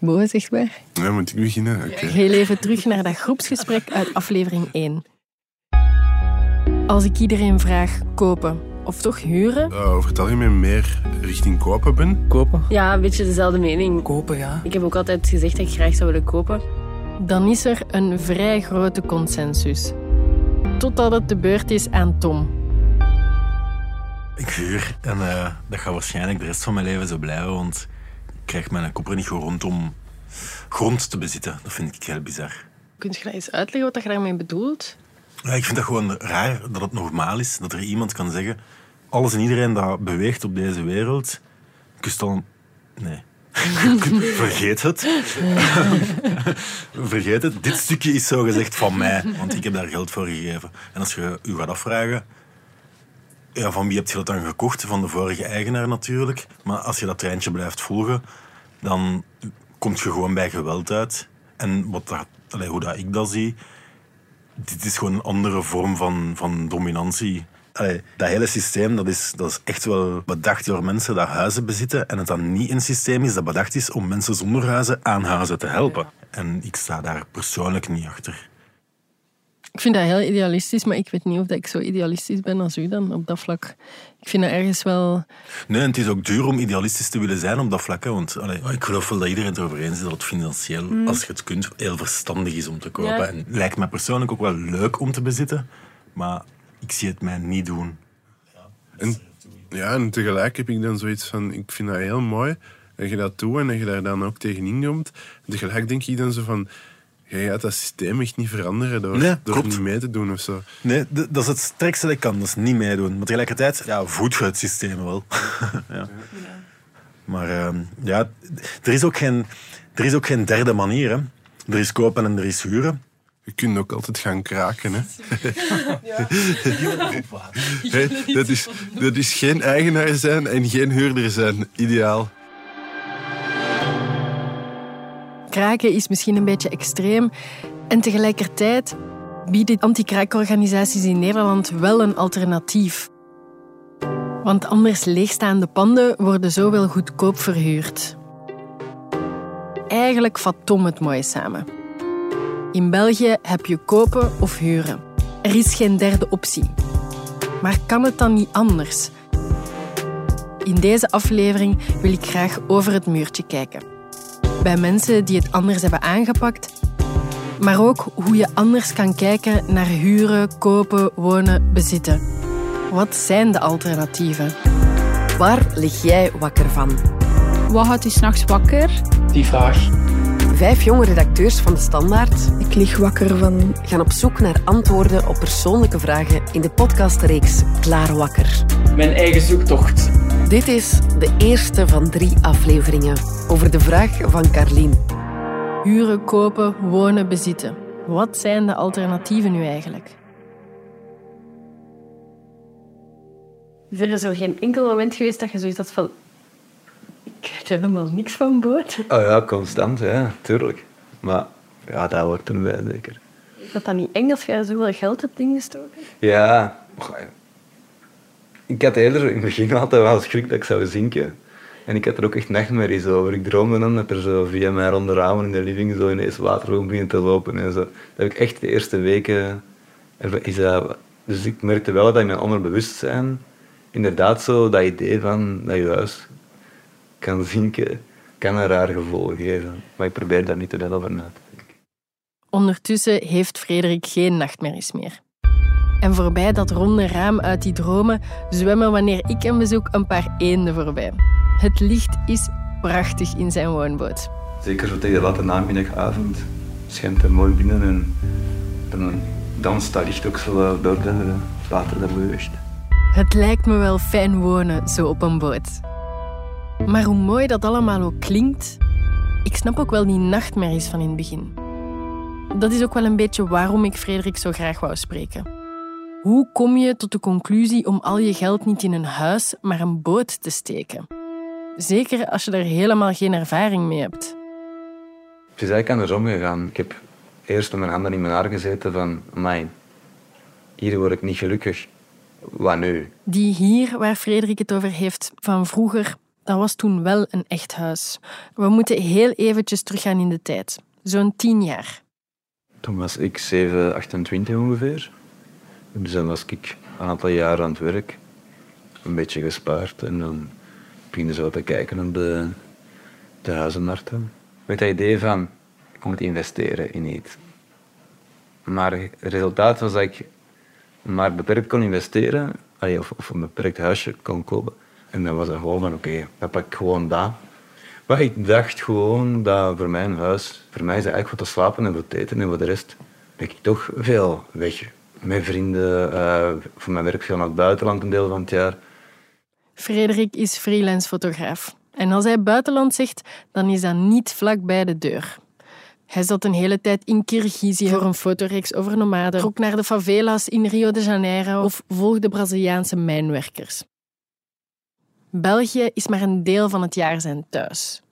Bo, zeg maar. Ja, moet ik beginnen? Oké. Heel even terug naar dat groepsgesprek uit aflevering 1. Als ik iedereen vraag kopen of toch huren, Uh, over het algemeen meer richting kopen ben. Kopen? Ja, een beetje dezelfde mening. Kopen, ja. Ik heb ook altijd gezegd dat ik graag zou willen kopen. dan is er een vrij grote consensus. Totdat het de beurt is aan Tom. Ik huur en eh, dat gaat waarschijnlijk de rest van mijn leven zo blijven, want krijg mijn koper niet gewoon rond om grond te bezitten. Dat vind ik heel bizar. Kun je dat eens uitleggen wat je daarmee bedoelt? Ja, ik vind dat gewoon raar dat het normaal is dat er iemand kan zeggen alles en iedereen dat beweegt op deze wereld, kust al... Nee. Vergeet het. Vergeet het. Dit stukje is zo gezegd van mij, want ik heb daar geld voor gegeven. En als je u gaat afvragen, ja, van wie heb je dat dan gekocht? Van de vorige eigenaar natuurlijk. Maar als je dat treintje blijft volgen, dan kom je gewoon bij geweld uit. En wat dat, allee, hoe dat ik dat zie, dit is gewoon een andere vorm van, van dominantie. Allee, dat hele systeem dat is, dat is echt wel bedacht door mensen die huizen bezitten. En het dan niet een systeem is dat bedacht is om mensen zonder huizen aan huizen te helpen. En ik sta daar persoonlijk niet achter. Ik vind dat heel idealistisch, maar ik weet niet of dat ik zo idealistisch ben als u dan op dat vlak. Ik vind dat ergens wel... Nee, en het is ook duur om idealistisch te willen zijn op dat vlak. Hè, want allee, ik geloof wel dat iedereen het erover eens is dat het financieel, als je het kunt, heel verstandig is om te kopen. Ja. En lijkt mij persoonlijk ook wel leuk om te bezitten, maar ik zie het mij niet doen. En, ja, en tegelijk heb ik dan zoiets van, ik vind dat heel mooi dat je dat doet en dat je daar dan ook tegenin komt. En tegelijk denk ik dan zo van, je gaat dat systeem echt niet veranderen door, Nee, door niet mee te doen of zo. Nee, d- dat is het sterkste dat ik kan, dat is niet meedoen. Maar tegelijkertijd ja, voed je het systeem wel. ja. Maar ehm, ja, er is, ook geen, er is ook geen derde manier. Hè. Er is kopen en er is huren. Je kunt ook altijd gaan kraken. Hè. Hè, dat, is, dat is geen eigenaar zijn en geen huurder zijn. Ideaal. Kraken is misschien een beetje extreem. En tegelijkertijd bieden anti-kraakorganisaties in Nederland wel een alternatief. Want anders leegstaande panden worden zo wel goedkoop verhuurd. Eigenlijk vat Tom het mooi samen. In België heb je kopen of huren. Er is geen derde optie. Maar kan het dan niet anders? In deze aflevering wil ik graag over het muurtje kijken bij mensen die het anders hebben aangepakt, maar ook hoe je anders kan kijken naar huren, kopen, wonen, bezitten. Wat zijn de alternatieven? Waar lig jij wakker van? Wat houdt u s'nachts wakker? Die vraag. Vijf jonge redacteurs van De Standaard Ik lig wakker van gaan op zoek naar antwoorden op persoonlijke vragen in de podcastreeks Klaar Wakker. Mijn eigen zoektocht. Dit is de eerste van drie afleveringen over de vraag van Carlien. Huren, kopen, wonen, bezitten. Wat zijn de alternatieven nu eigenlijk? Is er zo geen enkel moment geweest dat je zoiets had van... Ik weet helemaal niks van boot. Oh ja, constant, ja, tuurlijk. Maar ja, dat hoort erbij, zeker. Is dat dan niet eng als jij zoveel geld hebt ingestoken? Ja, ik had eerder in het begin altijd wel schrik dat ik zou zinken. En ik had er ook echt nachtmerries over. Ik droomde dan dat er zo via mijn ronde ramen in de living zo ineens water gewoon begint te lopen. En zo. Dat heb ik echt de eerste weken... Is dat, dus ik merkte wel dat in mijn onderbewustzijn inderdaad zo dat idee van dat je huis kan zinken, kan een raar gevoel geven. Maar ik probeer daar niet te veel over na te denken. Ondertussen heeft Frederik geen nachtmerries meer. En voorbij dat ronde raam uit die dromen zwemmen wanneer ik hem bezoek een paar eenden voorbij. Het licht is prachtig in zijn woonboot. Zeker zo tegen de late namiddagavond schijnt er mooi binnen en dan danst dat licht ook zo door de het water dat. Het lijkt me wel fijn wonen zo op een boot. Maar hoe mooi dat allemaal ook klinkt, ik snap ook wel die nachtmerries van in het begin. Dat is ook wel een beetje waarom ik Frederik zo graag wou spreken. Hoe kom je tot de conclusie om al je geld niet in een huis, maar een boot te steken? Zeker als je er helemaal geen ervaring mee hebt. Het is eigenlijk andersom gegaan. Ik heb eerst met mijn handen in mijn haar gezeten van, mijn, hier word ik niet gelukkig. Wat nu? Die hier waar Frederik het over heeft van vroeger, dat was toen wel een echt huis. We moeten heel eventjes teruggaan in de tijd. Zo'n tien jaar. Toen was ik 7, 28 ongeveer. Dus dan was ik een aantal jaar aan het werk. Een beetje gespaard. En dan beginnen zo te kijken op de, de huizenmarkten. Met dat idee van, ik moet investeren in iets. Maar het resultaat was dat ik maar beperkt kon investeren. Of, of een beperkt huisje kon kopen. En dan was het gewoon van, oké, dan pak ik gewoon dat. Maar ik dacht gewoon dat voor mijn huis, voor mij is het eigenlijk voor te slapen en voor te eten en voor de rest ben ik toch veel weg. Met vrienden, eh, voor mijn werk veel naar het buitenland een deel van het jaar. Frederik is freelance fotograaf. En als hij buitenland zegt, dan is dat niet vlak bij de deur. Hij zat een hele tijd in Kirgizië voor een fotoreeks over nomaden, trok naar de favela's in Rio de Janeiro of volgde Braziliaanse mijnwerkers. België is maar een deel van het jaar zijn thuis.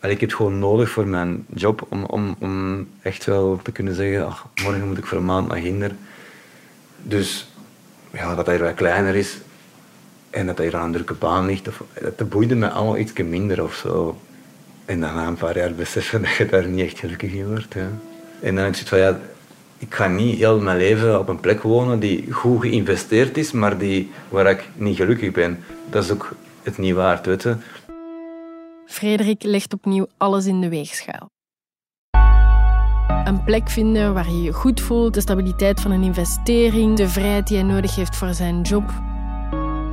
Ik heb het gewoon nodig voor mijn job om, om, om echt wel te kunnen zeggen, ach, morgen moet ik voor een maand naar Ginder. Dus ja, dat hij wat kleiner is en dat hij aan een drukke baan ligt, dat boeide me allemaal iets minder of zo. En dan na een paar jaar beseffen dat je daar niet echt gelukkig in wordt. En dan heb zoiets van, ja, ik ga niet heel mijn leven op een plek wonen die goed geïnvesteerd is, maar die, waar ik niet gelukkig ben. Dat is ook het niet waard, weet je. Frederik legt opnieuw alles in de weegschaal. Een plek vinden waar je je goed voelt, de stabiliteit van een investering, de vrijheid die hij nodig heeft voor zijn job.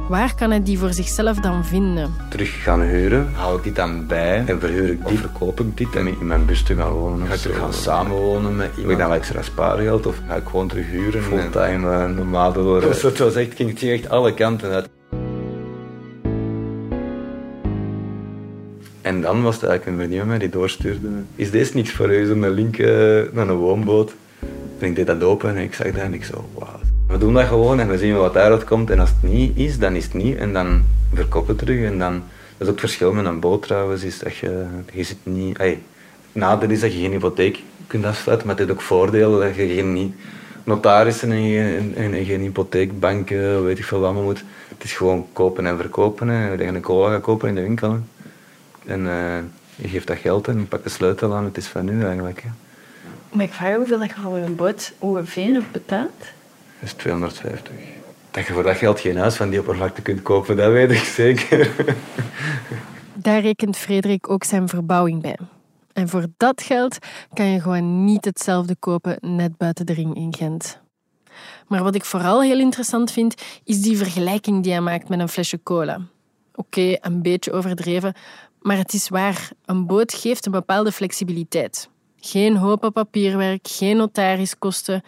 Waar kan hij die voor zichzelf dan vinden? Terug gaan huren, hou ik dit dan bij en verhuur ik die, of verkoop ik dit en in mijn bus te gaan wonen. Ga ik terug gaan samenwonen met iemand, heb ik dan wat extra spaargeld of ga ik gewoon terug huren? Fulltime uh, nomade worden. Dus het was echt, ging het echt alle kanten uit. En dan was het eigenlijk een mij die doorstuurde. Is deze niks voor u? Zo'n link naar een woonboot. En ik deed dat open en ik zag dat en ik zo, wauw. We doen dat gewoon en we zien wat daaruit komt. En als het niet is, dan is het niet. En dan verkopen terug. En dan, dat is ook het verschil met een boot trouwens, is dat je, je zit niet... Het nadeel is dat je geen hypotheek kunt afsluiten, maar het heeft ook voordelen dat je geen notarissen en, geen- en, en geen hypotheekbanken, weet ik veel wat maar moet. Het is gewoon kopen en verkopen. Hè. Dat je een cola gaat kopen in de winkel. En eh, je geeft dat geld en je pakt de sleutel aan. Het is van nu eigenlijk. Hè. Maar ik vraag hoeveel dat je voor een boot ongeveer betaalt. Dat is 250. Dat je voor dat geld geen huis van die oppervlakte kunt kopen, dat weet ik zeker. Daar rekent Frederik ook zijn verbouwing bij. En voor dat geld kan je gewoon niet hetzelfde kopen net buiten de ring in Gent. Maar wat ik vooral heel interessant vind, is die vergelijking die hij maakt met een flesje cola. Oké, een beetje overdreven, maar het is waar. Een boot geeft een bepaalde flexibiliteit. Geen hoop papierwerk, geen notariskosten.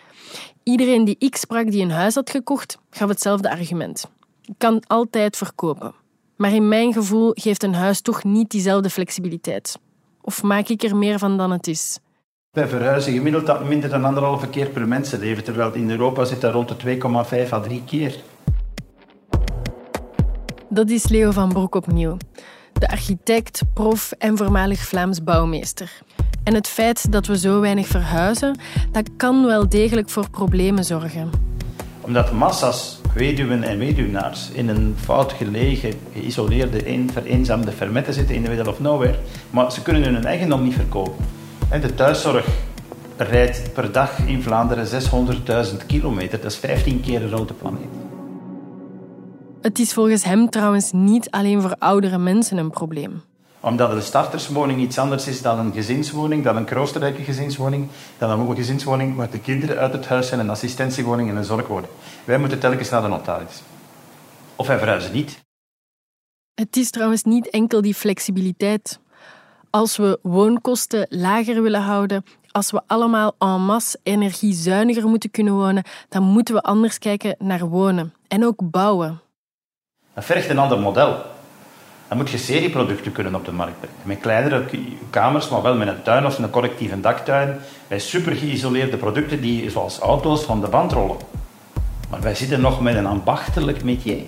Iedereen die ik sprak die een huis had gekocht, gaf hetzelfde argument. Ik kan altijd verkopen. Maar in mijn gevoel geeft een huis toch niet diezelfde flexibiliteit. Of maak ik er meer van dan het is? Wij verhuizen gemiddeld dat minder dan anderhalve keer per mensenleven, terwijl in Europa zit dat rond de 2,5 à 3 keer. Dat is Leo van Broek opnieuw. De architect, prof en voormalig Vlaams bouwmeester. En het feit dat we zo weinig verhuizen, dat kan wel degelijk voor problemen zorgen. Omdat massa's weduwen en weduwnaars in een fout gelegen, geïsoleerde, een, vereenzaamde fermetten zitten in de middle of nowhere, maar ze kunnen hun eigendom niet verkopen. En De thuiszorg rijdt per dag in Vlaanderen 600.000 kilometer, dat is 15 keer de planeet. Het is volgens hem trouwens niet alleen voor oudere mensen een probleem. Omdat een starterswoning iets anders is dan een gezinswoning, dan een kroosterrijke gezinswoning, dan een gezinswoning waar de kinderen uit het huis zijn, een assistentiewoning en een zorgwoning. Wij moeten telkens naar de notaris. Of wij verhuizen niet. Het is trouwens niet enkel die flexibiliteit. Als we woonkosten lager willen houden, als we allemaal en masse energiezuiniger moeten kunnen wonen, dan moeten we anders kijken naar wonen en ook bouwen. Dat vergt een ander model. Dan moet je serieproducten kunnen op de markt brengen. Met kleinere kamers, maar wel met een tuin of een collectieve daktuin. Bij super geïsoleerde producten die, zoals auto's, van de band rollen. Maar wij zitten nog met een ambachtelijk métier.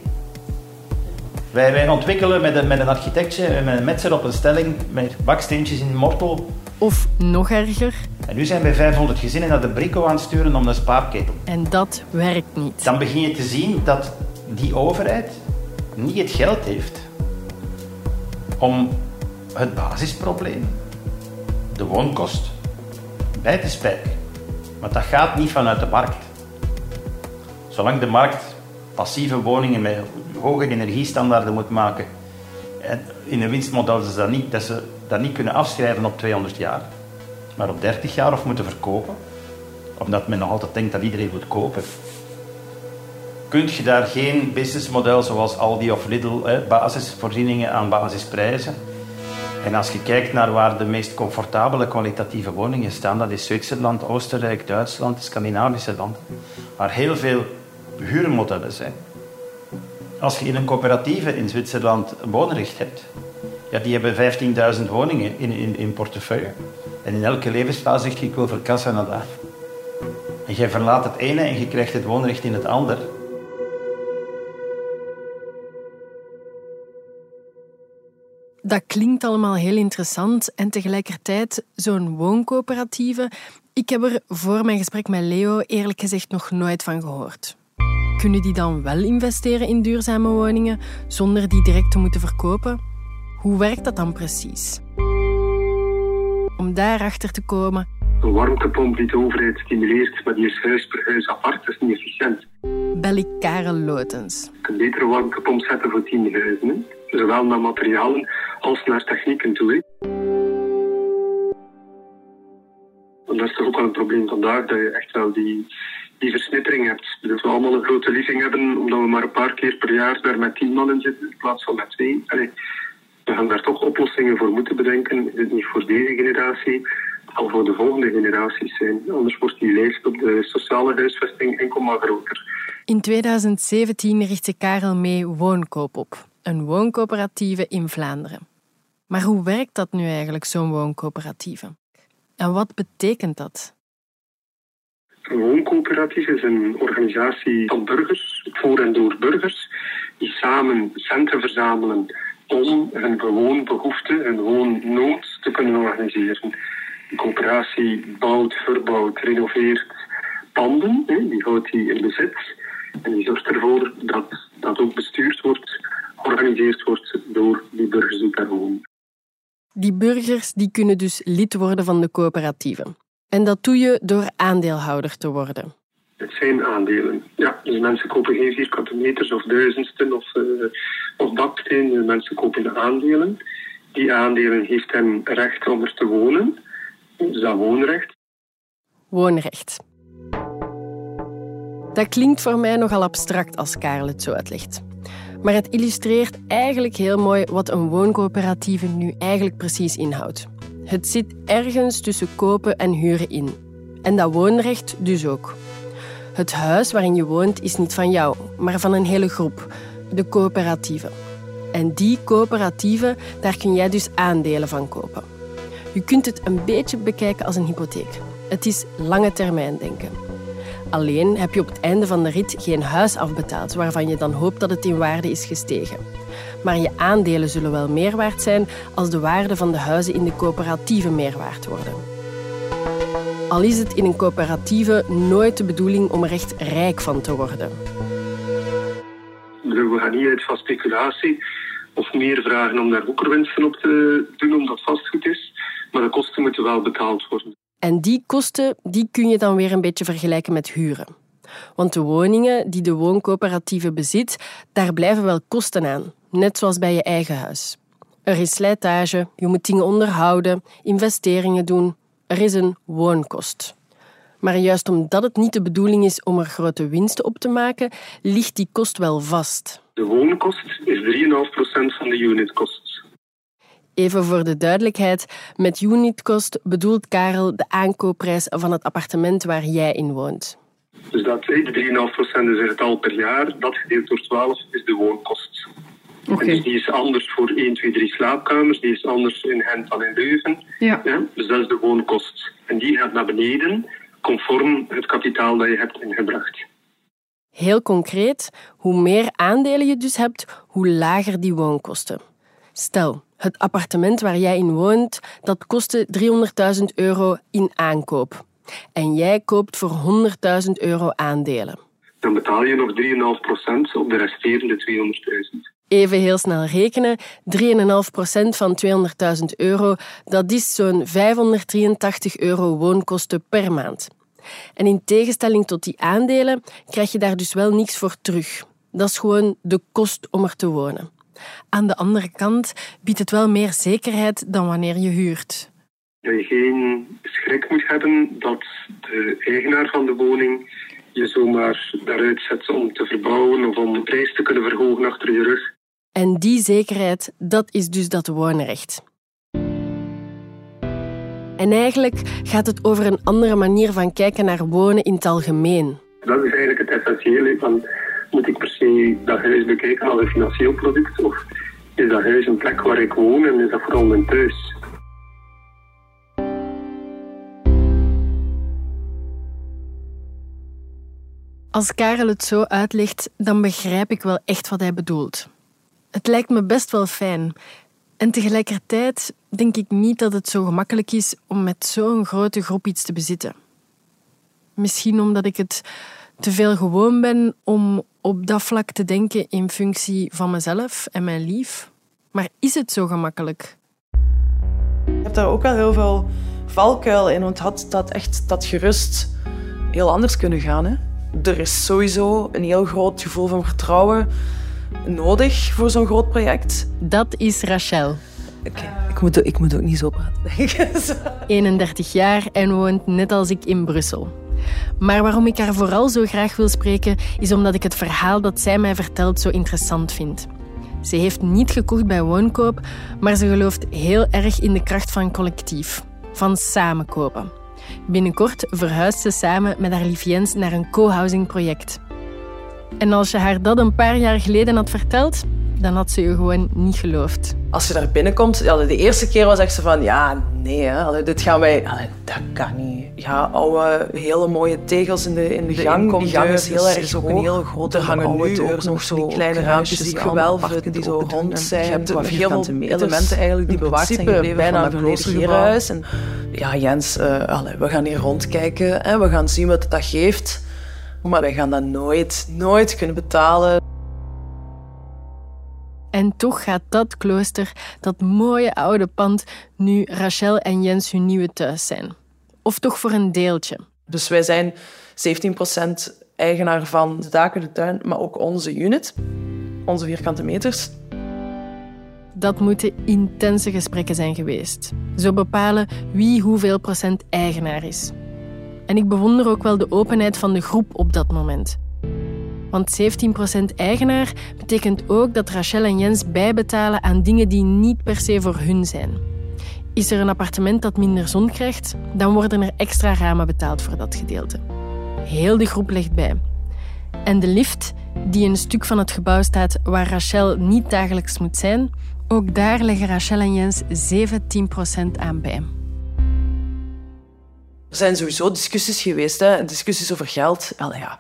Wij, wij ontwikkelen met een, met een architectje en met een metser op een stelling met baksteentjes in Mortel. Of nog erger, En nu zijn wij 500 gezinnen naar de Brico aan het sturen om een spaarketel. en dat werkt niet. Dan begin je te zien dat die overheid niet het geld heeft om het basisprobleem, de woonkost, bij te spijken. Maar dat gaat niet vanuit de markt. Zolang de markt passieve woningen met hoge energiestandaarden moet maken, en in een winstmodel ze dat niet, dat ze dat niet kunnen afschrijven op 200 jaar, maar op 30 jaar of moeten verkopen, omdat men nog altijd denkt dat iedereen moet kopen, kun je daar geen businessmodel zoals Aldi of Lidl, hè, basisvoorzieningen aan basisprijzen. En als je kijkt naar waar de meest comfortabele kwalitatieve woningen staan, dat is Zwitserland, Oostenrijk, Duitsland, Scandinavische landen, waar heel veel huurmodellen zijn. Als je in een coöperatieve in Zwitserland woonrecht hebt, ja, die hebben 15.000 woningen in, in, in portefeuille. En in elke levensfase zeg je, ik wil voor kassa naar daar. En jij verlaat het ene en je krijgt het woonrecht in het ander. Dat klinkt allemaal heel interessant en tegelijkertijd zo'n wooncoöperatieve. Ik heb er voor mijn gesprek met Leo eerlijk gezegd nog nooit van gehoord. Kunnen die dan wel investeren in duurzame woningen zonder die direct te moeten verkopen? Hoe werkt dat dan precies? Om daarachter te komen. Een warmtepomp die de overheid stimuleert, maar die is huis per huis apart, dat is niet efficiënt. Bel ik Karel Lotens. Je kunt beter een warmtepomp zetten voor tien huizen. Hè? Zowel naar materialen als naar technieken toe. Hè? En dat is toch ook wel een probleem vandaag, dat je echt wel die, die versnittering hebt. Dat we allemaal een grote living hebben, omdat we maar een paar keer per jaar daar met tien man in zitten, in plaats van met twee. Allee, we gaan daar toch oplossingen voor moeten bedenken. Is het niet voor deze generatie, al voor de volgende generaties zijn. Anders wordt die lijst op de sociale huisvesting enkel maar groter. In 2017 richtte Karel mee Woonkoop op, een wooncoöperatieve in Vlaanderen. Maar hoe werkt dat nu eigenlijk, zo'n wooncoöperatieve? En wat betekent dat? Een wooncoöperatief is een organisatie van burgers, voor en door burgers, die samen centen verzamelen om hun woonbehoeften, hun woonnood te kunnen organiseren. De coöperatie bouwt, verbouwt, renoveert panden, die houdt die in bezit. En die zorgt ervoor dat dat ook bestuurd wordt, georganiseerd wordt door die burgers die daar wonen. Die burgers die kunnen dus lid worden van de coöperatieve. En dat doe je door aandeelhouder te worden. Het zijn aandelen. Ja, dus mensen kopen geen vierkante meters of duizendsten of, uh, of baksteen. Mensen kopen aandelen. Die aandelen heeft hen recht om er te wonen. Dus dat woonrecht. Woonrecht. Dat klinkt voor mij nogal abstract als Karel het zo uitlegt. Maar het illustreert eigenlijk heel mooi wat een wooncoöperatieve nu eigenlijk precies inhoudt. Het zit ergens tussen kopen en huren in. En dat woonrecht dus ook. Het huis waarin je woont is niet van jou, maar van een hele groep, de coöperatieve. En die coöperatieve, daar kun jij dus aandelen van kopen. Je kunt het een beetje bekijken als een hypotheek. Het is lange termijn denken. Alleen heb je op het einde van de rit geen huis afbetaald waarvan je dan hoopt dat het in waarde is gestegen. Maar je aandelen zullen wel meer waard zijn als de waarde van de huizen in de coöperatieve meer waard worden. Al is het in een coöperatieve nooit de bedoeling om er echt rijk van te worden. We gaan niet uit van speculatie of meer vragen om daar boekerwinsten op te doen omdat vastgoed is. Maar de kosten moeten wel betaald worden. En die kosten die kun je dan weer een beetje vergelijken met huren. Want de woningen die de wooncoöperatieve bezit, daar blijven wel kosten aan, net zoals bij je eigen huis. Er is slijtage, je moet dingen onderhouden, investeringen doen. Er is een woonkost. Maar juist omdat het niet de bedoeling is om er grote winsten op te maken, ligt die kost wel vast. De woonkost is 3,5% van de unitkost. Even voor de duidelijkheid, met unitkost bedoelt Karel de aankoopprijs van het appartement waar jij in woont. Dus dat, de 3,5% is het getal per jaar, dat gedeeld door 12 is de woonkost. Oké. En dus die is anders voor 1, 2, 3 slaapkamers, die is anders in Gent dan in Leuven. Ja. dus dat is de woonkost. En die gaat naar beneden, conform het kapitaal dat je hebt ingebracht. Heel concreet, hoe meer aandelen je dus hebt, hoe lager die woonkosten. Stel, het appartement waar jij in woont, dat kostte 300.000 euro in aankoop. En jij koopt voor 100.000 euro aandelen. Dan betaal je nog 3,5% op de resterende 200.000. Even heel snel rekenen. 3,5% van 200.000 euro, dat is zo'n 583 euro woonkosten per maand. En in tegenstelling tot die aandelen krijg je daar dus wel niks voor terug. Dat is gewoon de kost om er te wonen. Aan de andere kant biedt het wel meer zekerheid dan wanneer je huurt. Dat je geen schrik moet hebben dat de eigenaar van de woning je zomaar daaruit zet om te verbouwen of om de prijs te kunnen verhogen achter je rug. En die zekerheid, dat is dus dat woonrecht. En eigenlijk gaat het over een andere manier van kijken naar wonen in het algemeen. Dat is eigenlijk het essentiële van moet ik per se dat huis bekijken als een financieel product of is dat huis een plek waar ik woon en is dat vooral mijn thuis? Als Karel het zo uitlegt, dan begrijp ik wel echt wat hij bedoelt. Het lijkt me best wel fijn. En tegelijkertijd denk ik niet dat het zo gemakkelijk is om met zo'n grote groep iets te bezitten. Misschien omdat ik het te veel gewoon ben om op dat vlak te denken in functie van mezelf en mijn lief. Maar is het zo gemakkelijk? Je hebt daar ook wel heel veel valkuil in, want had dat echt dat gerust heel anders kunnen gaan. Hè? Er is sowieso een heel groot gevoel van vertrouwen nodig voor zo'n groot project. Dat is Rachel. Okay, ik, moet, ik moet ook niet zo praten. 31 jaar en woont net als ik in Brussel. Maar waarom ik haar vooral zo graag wil spreken, is omdat ik het verhaal dat zij mij vertelt zo interessant vind. Ze heeft niet gekocht bij woonkoop, maar ze gelooft heel erg in de kracht van collectief, van samenkopen. Binnenkort verhuist ze samen met haar lief naar een co-housing project. En als je haar dat een paar jaar geleden had verteld, dan had ze je gewoon niet geloofd. Als je daar binnenkomt, ja, de eerste keer was echt zo van, ja, nee, hè, dit gaan wij, dat kan niet. Ja, oude, hele mooie tegels in de, in de, gang. Die gang is heel erg ook een heel grote Er hangen nu ook nog zo kleine raampjes die gewelven, die zo rond zijn. Je hebt heel veel elementen eigenlijk die bewaard zijn gebleven bijna van een kloosterhuis. En ja, Jens, uh, allez, we gaan hier rondkijken en we gaan zien wat dat geeft. Maar wij gaan dat nooit, nooit kunnen betalen. En toch gaat dat klooster, dat mooie oude pand, nu Rachel en Jens hun nieuwe thuis zijn. Of toch voor een deeltje. Dus wij zijn 17% eigenaar van de daken, de tuin, maar ook onze unit, onze vierkante meters. Dat moeten intense gesprekken zijn geweest. Zo bepalen wie hoeveel procent eigenaar is. En ik bewonder ook wel de openheid van de groep op dat moment. Want 17% eigenaar betekent ook dat Rachel en Jens bijbetalen aan dingen die niet per se voor hun zijn. Is er een appartement dat minder zon krijgt, dan worden er extra ramen betaald voor dat gedeelte. Heel de groep legt bij. En de lift, die een stuk van het gebouw staat waar Rachel niet dagelijks moet zijn, ook daar leggen Rachel en Jens 17% aan bij. Er zijn sowieso discussies geweest, hè? discussies over geld. Allee, ja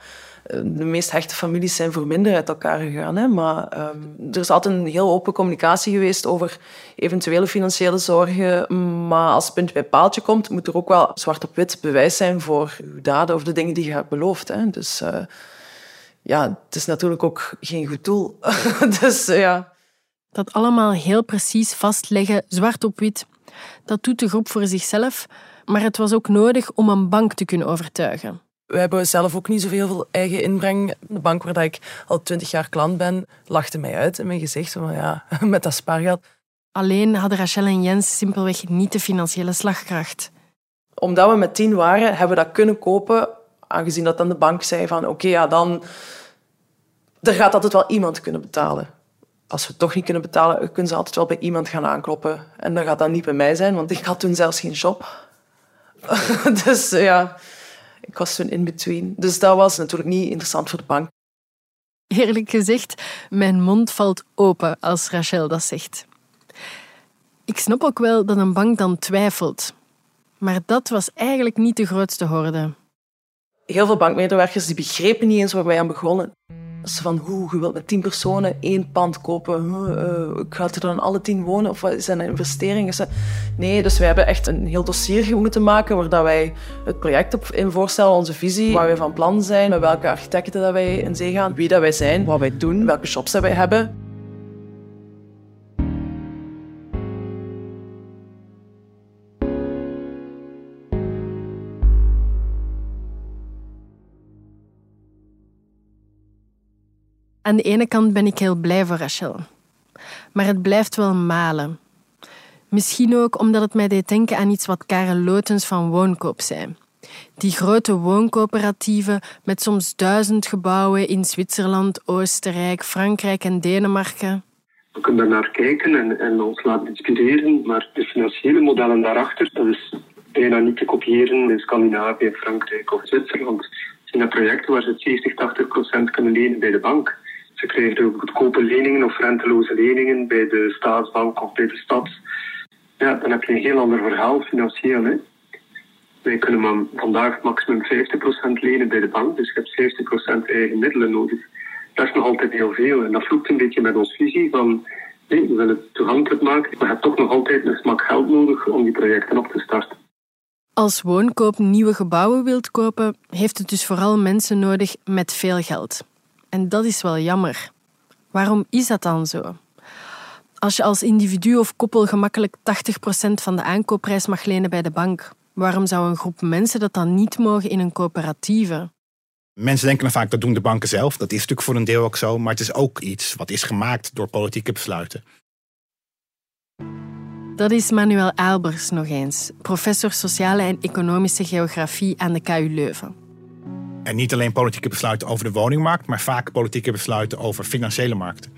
de meest hechte families zijn voor minder uit elkaar gegaan. Hè? Maar um, er is altijd een heel open communicatie geweest over eventuele financiële zorgen. Maar als het punt bij paaltje komt, moet er ook wel zwart op wit bewijs zijn voor uw daden of de dingen die je hebt beloofd. Hè? Dus uh, ja, het is natuurlijk ook geen goed doel. dus uh, ja. Dat allemaal heel precies vastleggen, zwart op wit, dat doet de groep voor zichzelf. Maar het was ook nodig om een bank te kunnen overtuigen. We hebben zelf ook niet zoveel eigen inbreng. De bank waar ik al twintig jaar klant ben, lachte mij uit in mijn gezicht. Van, ja, met dat spaargeld. Alleen hadden Rachel en Jens simpelweg niet de financiële slagkracht. Omdat we met tien waren, hebben we dat kunnen kopen. Aangezien dat dan de bank zei van oké, ja, dan... Er gaat altijd wel iemand kunnen betalen. Als we het toch niet kunnen betalen, kunnen ze altijd wel bij iemand gaan aankloppen. En dan gaat dat niet bij mij zijn, want ik had toen zelfs geen job. dus ja... Ik was toen in between. Dus dat was natuurlijk niet interessant voor de bank. Eerlijk gezegd, mijn mond valt open als Rachel dat zegt. Ik snap ook wel dat een bank dan twijfelt. Maar dat was eigenlijk niet de grootste horde. Heel veel bankmedewerkers die begrepen niet eens waar wij aan begonnen. Dus van, hoe, je wilt met tien personen één pand kopen. Uh, gaat er dan alle tien wonen? Of wat zijn dat investeringen? Nee, dus wij hebben echt een heel dossier moeten maken waar dat wij het project op in voorstellen, onze visie, waar wij van plan zijn, met welke architecten dat wij in zee gaan, wie dat wij zijn, wat wij doen, welke shops dat wij hebben. Aan de ene kant ben ik heel blij voor Rachel. Maar het blijft wel malen. Misschien ook omdat het mij deed denken aan iets wat Karel Lotens van Woonkoop zei. Die grote wooncoöperatieven met soms duizend gebouwen in Zwitserland, Oostenrijk, Frankrijk en Denemarken. We kunnen daar naar kijken en, en ons laten inspireren, maar de financiële modellen daarachter, dat is bijna niet te kopiëren in Scandinavië, Frankrijk of Zwitserland. Het zijn projecten waar ze 70, 80 procent kunnen lenen bij de bank. Ze krijgen ook goedkope leningen of renteloze leningen bij de staatsbank of bij de stad. Ja, dan heb je een heel ander verhaal financieel. Hè. Wij kunnen maar vandaag maximum 50% lenen bij de bank, dus je hebt 50% eigen middelen nodig. Dat is nog altijd heel veel en dat vloekt een beetje met onze visie van nee, we willen het toegankelijk maken, maar je hebt toch nog altijd een smak geld nodig om die projecten op te starten. Als woonkoop nieuwe gebouwen wilt kopen, heeft het dus vooral mensen nodig met veel geld. En dat is wel jammer. Waarom is dat dan zo? Als je als individu of koppel gemakkelijk 80% van de aankoopprijs mag lenen bij de bank, waarom zou een groep mensen dat dan niet mogen in een coöperatieve? Mensen denken dan vaak dat doen de banken zelf. Dat is natuurlijk voor een deel ook zo, maar het is ook iets wat is gemaakt door politieke besluiten. Dat is Manuel Albers nog eens, professor sociale en economische geografie aan de KU Leuven. En niet alleen politieke besluiten over de woningmarkt, maar vaak politieke besluiten over financiële markten.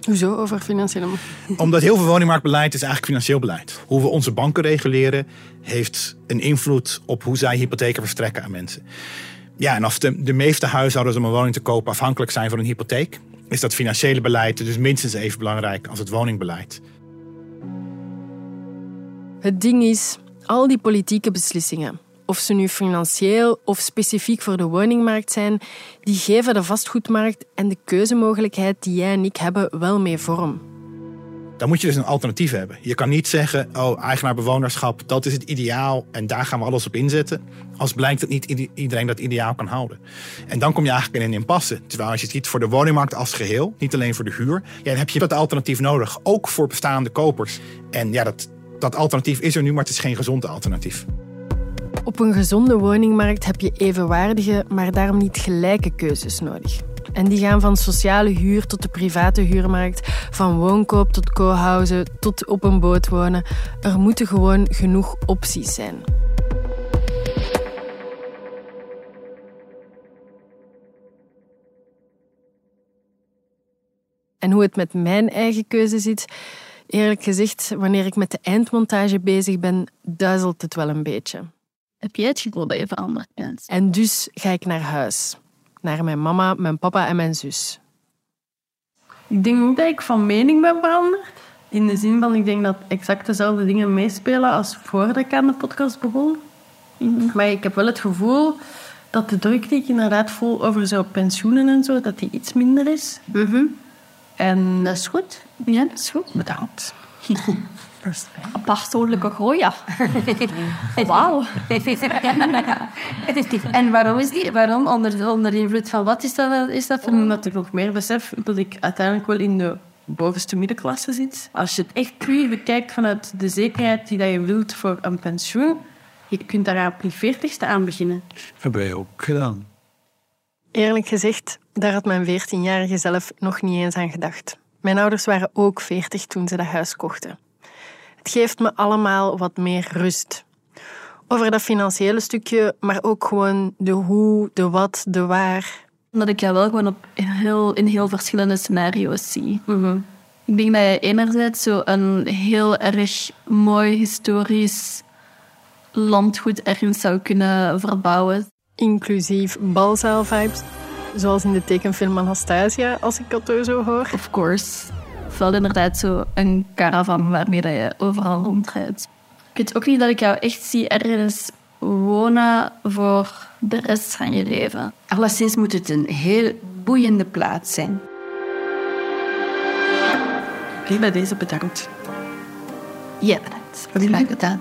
Hoezo over financiële markt? Omdat heel veel woningmarktbeleid is eigenlijk financieel beleid. Hoe we onze banken reguleren heeft een invloed op hoe zij hypotheken verstrekken aan mensen. Ja, en als de, de meeste huishoudens om een woning te kopen afhankelijk zijn van een hypotheek, is dat financiële beleid dus minstens even belangrijk als het woningbeleid. Het ding is, al die politieke beslissingen, of ze nu financieel of specifiek voor de woningmarkt zijn, die geven de vastgoedmarkt en de keuzemogelijkheid die jij en ik hebben wel mee vorm. Dan moet je dus een alternatief hebben. Je kan niet zeggen, oh, eigenaar-bewonerschap, dat is het ideaal en daar gaan we alles op inzetten. Als blijkt dat niet iedereen dat ideaal kan houden. En dan kom je eigenlijk in een impasse. Terwijl als je het ziet voor de woningmarkt als geheel, niet alleen voor de huur, ja, dan heb je dat alternatief nodig, ook voor bestaande kopers. En ja, dat, dat alternatief is er nu, maar het is geen gezond alternatief. Op een gezonde woningmarkt heb je evenwaardige, maar daarom niet gelijke keuzes nodig. En die gaan van sociale huur tot de private huurmarkt, van woonkoop tot co-housing tot op een boot wonen. Er moeten gewoon genoeg opties zijn. En hoe het met mijn eigen keuze zit, eerlijk gezegd, wanneer ik met de eindmontage bezig ben, duizelt het wel een beetje. Heb jij het gevoel dat je veranderd bent? En dus ga ik naar huis. Naar mijn mama, mijn papa en mijn zus. Ik denk ook dat ik van mening ben veranderd. In de zin van, ik denk dat exact dezelfde dingen meespelen als voordat ik aan de podcast begon. Maar ik heb wel het gevoel dat de druk die ik inderdaad voel over zo pensioenen en zo, dat die iets minder is. Mhm. En dat is goed. Ja, dat is goed. Bedankt. Pastoorlijke groei, ja. Wauw. en waarom is die? Waarom? Onder, onder invloed van wat is dat? Is dat Omdat ik nog meer besef dat ik uiteindelijk wel in de bovenste middenklasse zit. Als je het echt puur bekijkt vanuit de zekerheid die dat je wilt voor een pensioen, je kunt daar op je veertigste aan beginnen. Dat hebben wij ook gedaan. Eerlijk gezegd, daar had mijn 14-jarige zelf nog niet eens aan gedacht. Mijn ouders waren ook 40 toen ze dat huis kochten. Geeft me allemaal wat meer rust. Over dat financiële stukje, maar ook gewoon de hoe, de wat, de waar. Dat ik jou wel gewoon op heel, in heel verschillende scenario's zie. Mhm. Ik denk dat je enerzijds zo een heel erg mooi historisch landgoed ergens zou kunnen verbouwen. Inclusief balzaal-vibes, zoals in de tekenfilm Anastasia, als ik dat zo hoor. Of course wel inderdaad zo een caravan waarmee dat je overal rondrijdt. Ik weet ook niet dat ik jou echt zie ergens wonen voor de rest van je leven. Alleszins moet het een heel boeiende plaats zijn. Oké, bij deze bedankt. Ja, bedankt. Graag gedaan.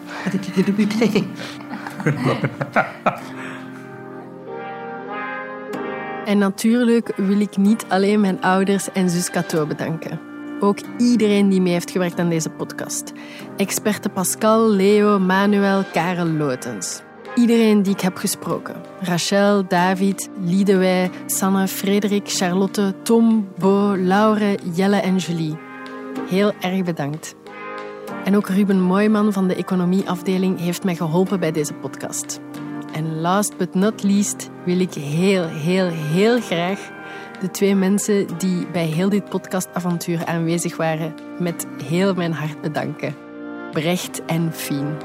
En natuurlijk wil ik niet alleen mijn ouders en zus Cato bedanken. Ook iedereen die mee heeft gewerkt aan deze podcast. Experte Pascal, Leo, Manuel, Karel Lotens. iedereen die ik heb gesproken. Rachel, David, Liedewij, Sanne, Frederik, Charlotte, Tom, Bo, Laure, Jelle en Julie. Heel erg bedankt. En ook Ruben Mooiman van de economieafdeling heeft mij geholpen bij deze podcast. En last but not least wil ik heel, heel, heel graag de twee mensen die bij heel dit podcastavontuur aanwezig waren met heel mijn hart bedanken. Brecht en Fien.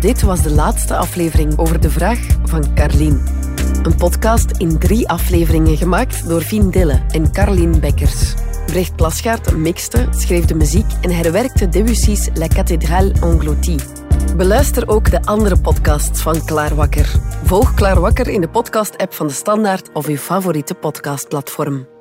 Dit was de laatste aflevering over de vraag van Carlien. Een podcast in drie afleveringen gemaakt door Fien Dille en Carlien Bekkers. Brecht Plasgaard mixte, schreef de muziek en herwerkte Debussy's La Cathédrale Engloutie. Beluister ook de andere podcasts van Klaarwakker. Volg Klaarwakker in de podcast-app van de Standaard of uw favoriete podcastplatform.